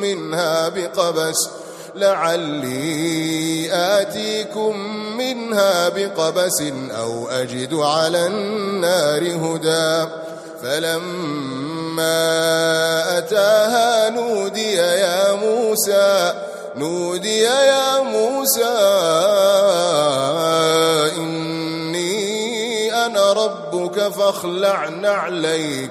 منها بقبس لعلي آتيكم منها بقبس أو أجد على النار هدى. فلما أتاها نودي يا موسى نودي يا موسى إني أنا ربك فاخلع نعليك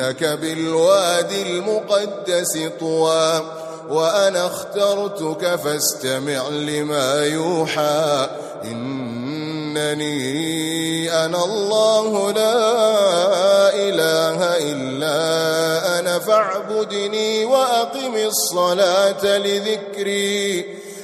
إنك بالوادي المقدس طوى وأنا اخترتك فاستمع لما يوحى. إنني أنا الله لا إله إلا أنا فاعبدني وأقم الصلاة لذكري.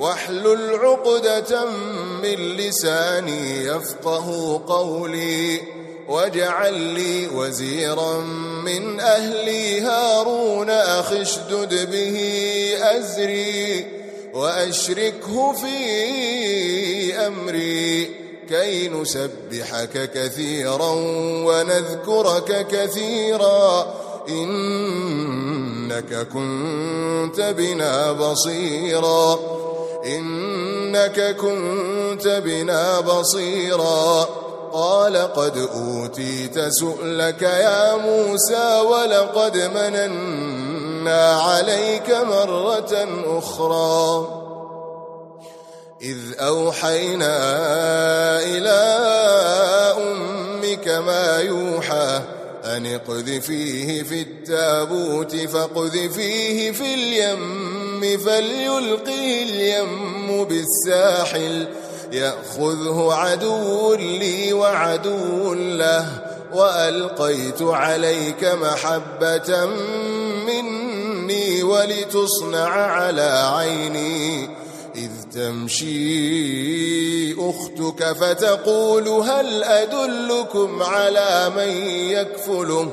واحلل عقدة من لساني يفقه قولي واجعل لي وزيرا من أهلي هارون أخي اشدد به أزري وأشركه في أمري كي نسبحك كثيرا ونذكرك كثيرا إنك كنت بنا بصيرا إنك كنت بنا بصيرا. قال قد أوتيت سؤلك يا موسى ولقد مننا عليك مرة أخرى. إذ أوحينا إلى أمك ما يوحى أن اقذفيه في التابوت فاقذفيه في اليم فليلقه اليم بالساحل يأخذه عدو لي وعدو له وألقيت عليك محبة مني ولتصنع على عيني إذ تمشي أختك فتقول هل أدلكم على من يكفله؟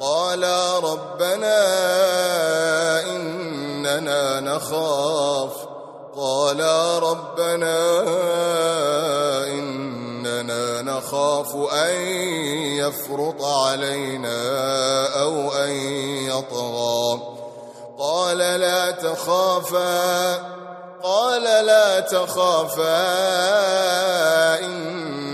قالا ربنا إننا نخاف. قالا ربنا إننا نخاف أن يفرط علينا أو أن يطغى. قال لا تخافا. قال لا تخافا.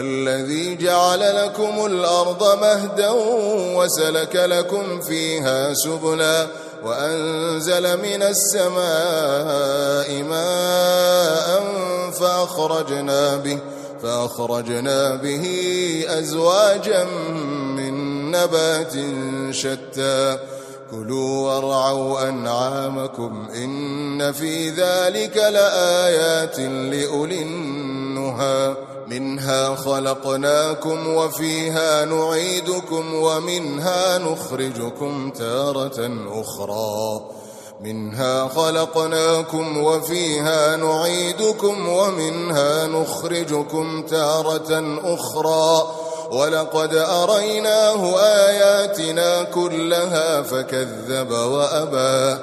الذي جعل لكم الأرض مهدا وسلك لكم فيها سبلا وأنزل من السماء ماء فأخرجنا به فأخرجنا به أزواجا من نبات شتى كلوا وارعوا أنعامكم إن في ذلك لآيات لأولي النهى منها خلقناكم وفيها نعيدكم ومنها نخرجكم تارة أخرى. منها خلقناكم وفيها نعيدكم ومنها نخرجكم تارة أخرى. ولقد أريناه آياتنا كلها فكذب وأبى.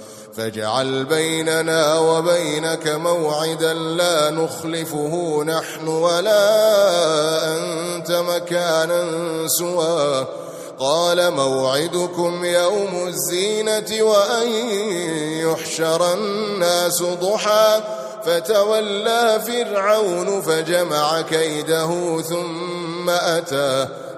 فاجعل بيننا وبينك موعدا لا نخلفه نحن ولا أنت مكانا سوى. قال موعدكم يوم الزينة وأن يحشر الناس ضحى. فتولى فرعون فجمع كيده ثم أتى.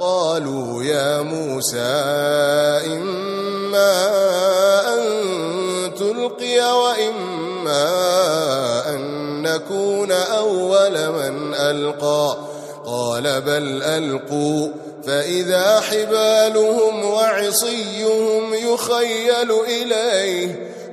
قالوا يا موسى إما أن تلقي وإما أن نكون أول من ألقى. قال بل ألقوا. فإذا حبالهم وعصيهم يخيل إليه.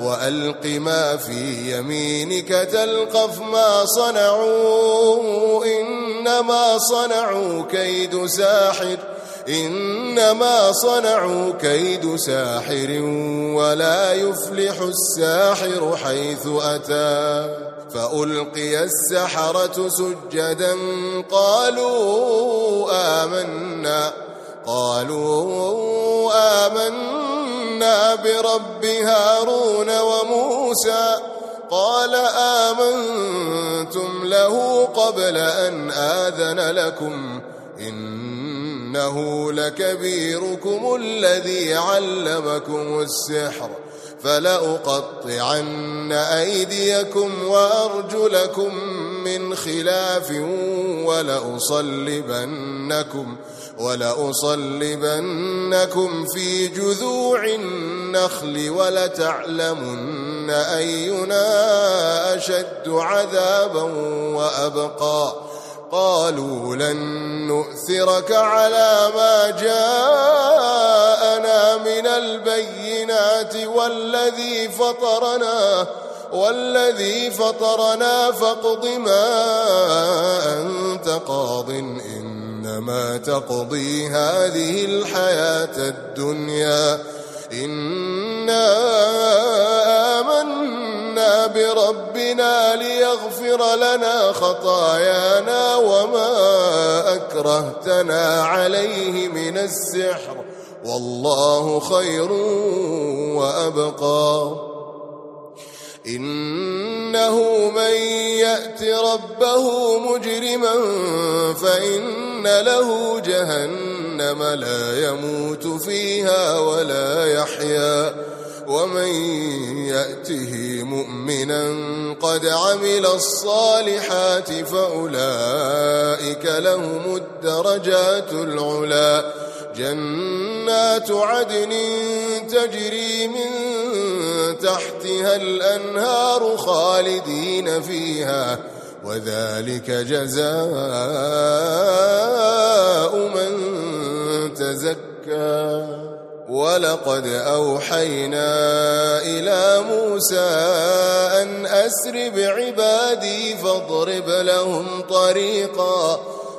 وألق ما في يمينك تلقف ما صنعوا إنما صنعوا كيد ساحر إنما صنعوا كيد ساحر ولا يفلح الساحر حيث أتى. فألقي السحرة سجدا قالوا آمنا. قالوا آمنا برب هارون وموسى. قال آمنتم له قبل أن آذن لكم. إنه لكبيركم الذي علمكم السحر. فلأقطعن أيديكم وأرجلكم من خلاف ولأصلبنكم. ولأصلبنكم في جذوع النخل ولتعلمن أينا أشد عذابا وأبقى. قالوا لن نؤثرك على ما جاءنا من البينات والذي فطرنا والذي فطرنا فاقض ما أنت قاض إنما تقضي هذه الحياة الدنيا. إنا آمنا بربنا ليغفر لنا خطايانا وما أكرهتنا عليه من السحر. والله خير وأبقى. إنه من يأت ربه مجرما فإن له جهنم لا يموت فيها ولا يحيا. ومن يأته مؤمنا قد عمل الصالحات فأولئك لهم الدرجات العلا. جنات عدن تجري من تحتها الأنهار خالدين فيها وذلك جزاء من تزكى. ولقد أوحينا إلى موسى أن أسر بعبادي فاضرب لهم طريقاً.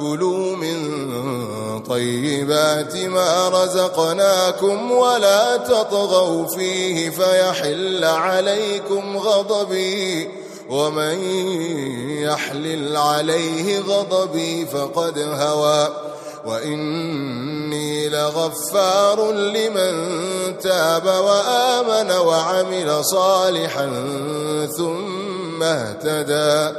كلوا من طيبات ما رزقناكم ولا تطغوا فيه فيحل عليكم غضبي ومن يحلل عليه غضبي فقد هوى وإني لغفار لمن تاب وآمن وعمل صالحا ثم اهتدى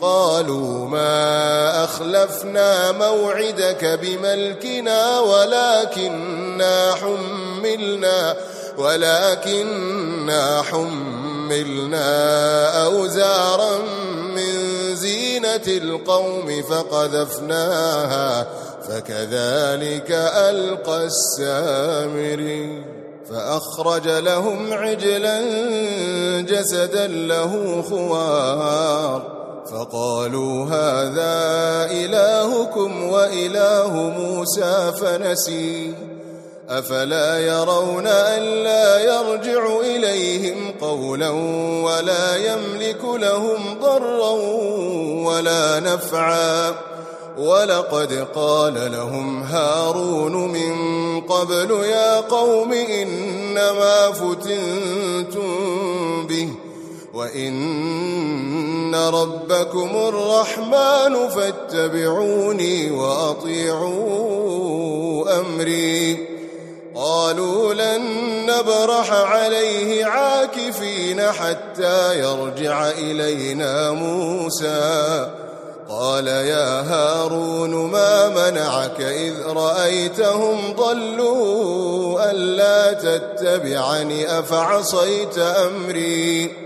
قالوا ما أخلفنا موعدك بملكنا ولكننا حملنا ولكننا حملنا أوزارا من زينة القوم فقذفناها فكذلك ألقى السامري فأخرج لهم عجلا جسدا له خوار. فقالوا هذا إلهكم وإله موسى فنسي. أفلا يرون ألا يرجع إليهم قولا ولا يملك لهم ضرا ولا نفعا. ولقد قال لهم هارون من قبل يا قوم إنما فتنتم به. وإن ربكم الرحمن فاتبعوني وأطيعوا أمري. قالوا لن نبرح عليه عاكفين حتى يرجع إلينا موسى. قال يا هارون ما منعك إذ رأيتهم ضلوا ألا تتبعني أفعصيت أمري؟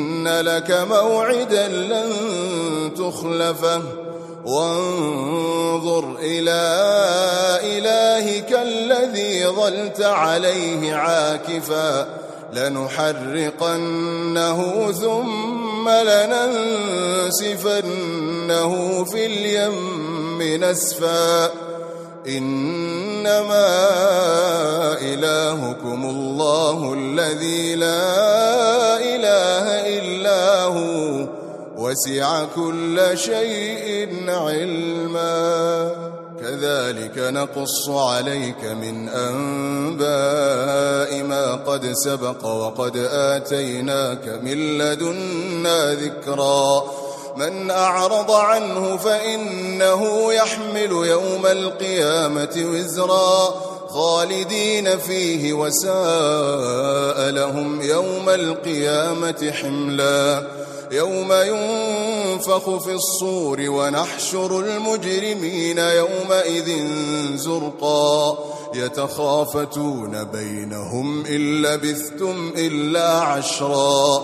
لك موعدا لن تخلفه وانظر إلى إلهك الذي ظلت عليه عاكفاً لنحرقنه ثم لننسفنه في اليم نسفا إنما إلهكم الله الذي لا إله إلا هو. وسع كل شيء علمًا. كذلك نقص عليك من أنباء ما قد سبق وقد آتيناك من لدنا ذكرا. من أعرض عنه فإنه يحمل يوم القيامة وزرا خالدين فيه وساء لهم يوم القيامة حملا يوم ينفخ في الصور ونحشر المجرمين يومئذ زرقا يتخافتون بينهم إن لبثتم إلا عشرا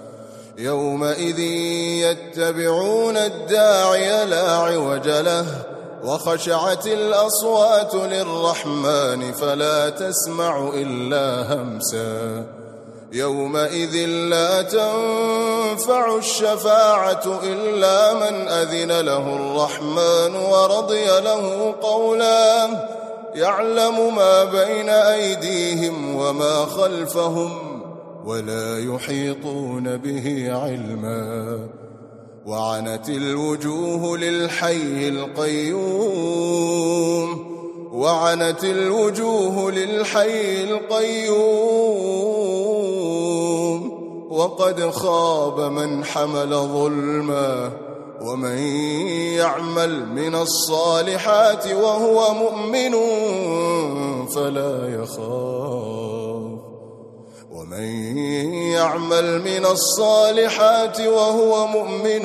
يومئذ يتبعون الداعي لا عوج له وخشعت الأصوات للرحمن فلا تسمع إلا همسا. يومئذ لا تنفع الشفاعة إلا من أذن له الرحمن ورضي له قولا. يعلم ما بين أيديهم وما خلفهم ولا يحيطون به علما وعنت الوجوه للحي القيوم وعنت الوجوه للحي القيوم وقد خاب من حمل ظلما ومن يعمل من الصالحات وهو مؤمن فلا يخاف ومن يعمل من الصالحات وهو مؤمن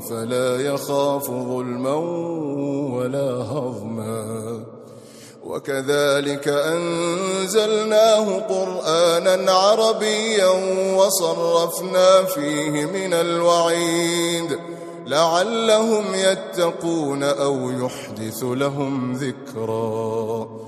فلا يخاف ظلما ولا هضما. وكذلك أنزلناه قرآنا عربيا وصرفنا فيه من الوعيد. لعلهم يتقون أو يحدث لهم ذكرًا.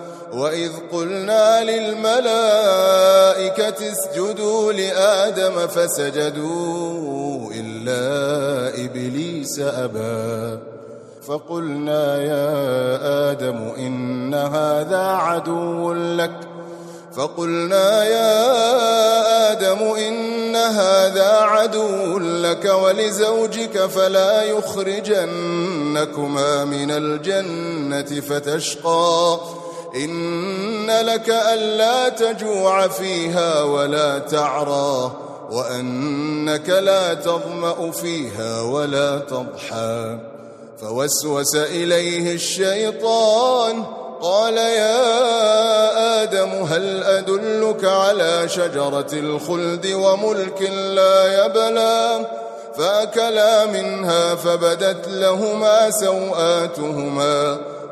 وإذ قلنا للملائكة اسجدوا لآدم فسجدوا إلا إبليس أبى فقلنا يا آدم إن هذا عدو لك فقلنا يا آدم إن هذا عدو لك ولزوجك فلا يخرجنكما من الجنة فتشقى إن لك ألا تجوع فيها ولا تعرى وأنك لا تظمأ فيها ولا تضحى. فوسوس إليه الشيطان قال يا آدم هل أدلك على شجرة الخلد وملك لا يبلى؟ فأكلا منها فبدت لهما سوآتهما.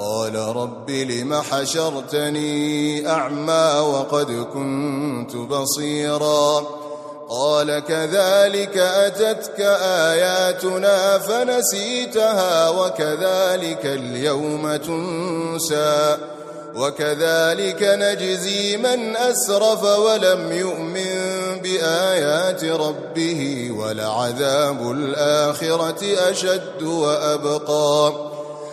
قال رب لم حشرتني أعمى وقد كنت بصيرا قال كذلك أتتك آياتنا فنسيتها وكذلك اليوم تنسى وكذلك نجزي من أسرف ولم يؤمن بآيات ربه ولعذاب الآخرة أشد وأبقى